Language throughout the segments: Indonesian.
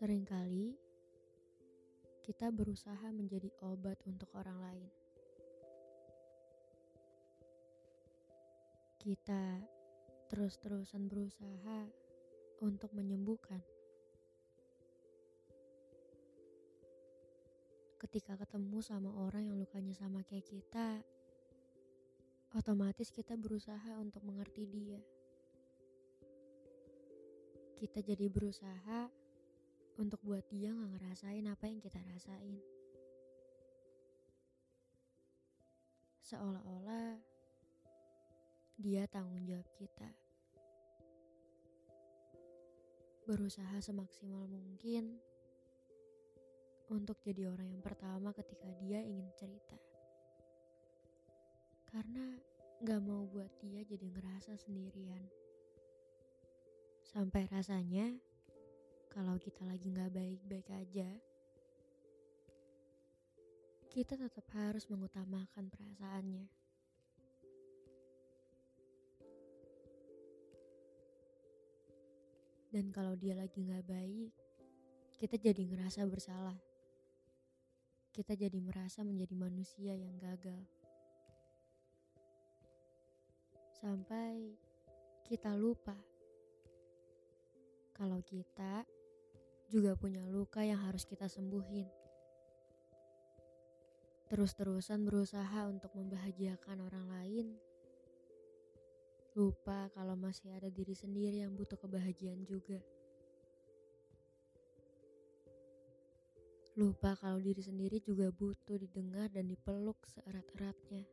Seringkali kita berusaha menjadi obat untuk orang lain. Kita terus-terusan berusaha untuk menyembuhkan. Ketika ketemu sama orang yang lukanya sama kayak kita, otomatis kita berusaha untuk mengerti dia. Kita jadi berusaha untuk buat dia nggak ngerasain apa yang kita rasain. Seolah-olah dia tanggung jawab kita. Berusaha semaksimal mungkin untuk jadi orang yang pertama ketika dia ingin cerita. Karena gak mau buat dia jadi ngerasa sendirian. Sampai rasanya kalau kita lagi nggak baik-baik aja, kita tetap harus mengutamakan perasaannya. Dan kalau dia lagi nggak baik, kita jadi ngerasa bersalah. Kita jadi merasa menjadi manusia yang gagal. Sampai kita lupa kalau kita juga punya luka yang harus kita sembuhin. Terus-terusan berusaha untuk membahagiakan orang lain. Lupa kalau masih ada diri sendiri yang butuh kebahagiaan juga. Lupa kalau diri sendiri juga butuh didengar dan dipeluk seerat-eratnya.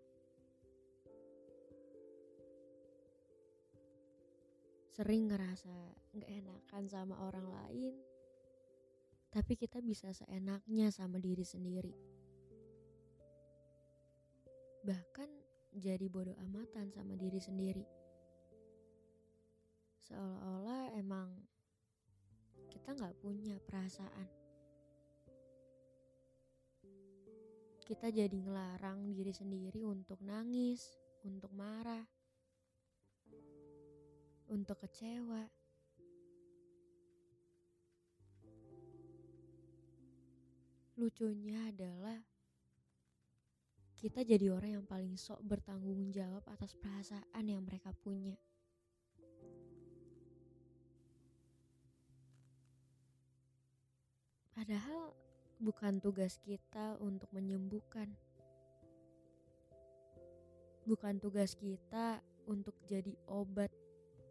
Sering ngerasa gak enakan sama orang lain, tapi kita bisa seenaknya sama diri sendiri. Bahkan jadi bodoh amatan sama diri sendiri. Seolah-olah emang kita nggak punya perasaan. Kita jadi ngelarang diri sendiri untuk nangis, untuk marah, untuk kecewa Lucunya adalah kita jadi orang yang paling sok bertanggung jawab atas perasaan yang mereka punya. Padahal bukan tugas kita untuk menyembuhkan. Bukan tugas kita untuk jadi obat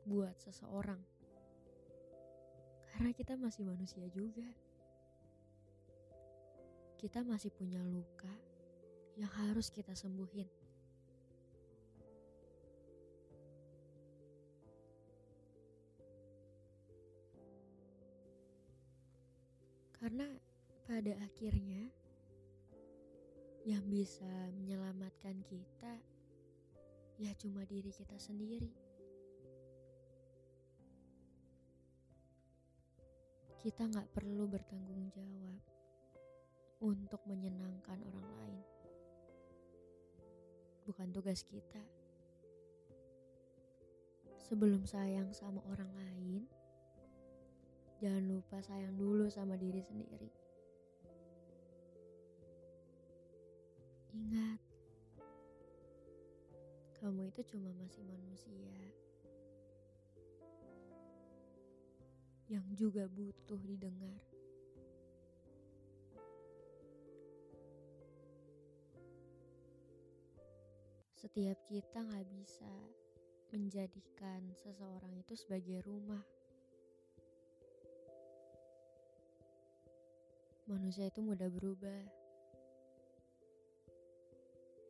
buat seseorang. Karena kita masih manusia juga kita masih punya luka yang harus kita sembuhin. Karena pada akhirnya yang bisa menyelamatkan kita ya cuma diri kita sendiri. Kita nggak perlu bertanggung jawab untuk menyenangkan orang lain. Bukan tugas kita. Sebelum sayang sama orang lain, jangan lupa sayang dulu sama diri sendiri. Ingat, kamu itu cuma masih manusia yang juga butuh didengar. Setiap kita nggak bisa menjadikan seseorang itu sebagai rumah. Manusia itu mudah berubah.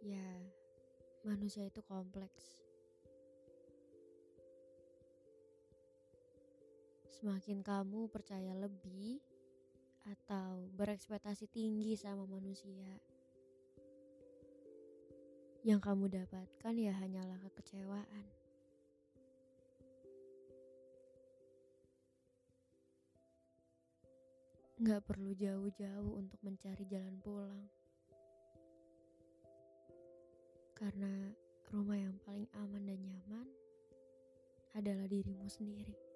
Ya, manusia itu kompleks. Semakin kamu percaya lebih atau berekspektasi tinggi sama manusia, yang kamu dapatkan ya hanyalah kekecewaan. Nggak perlu jauh-jauh untuk mencari jalan pulang. Karena rumah yang paling aman dan nyaman adalah dirimu sendiri.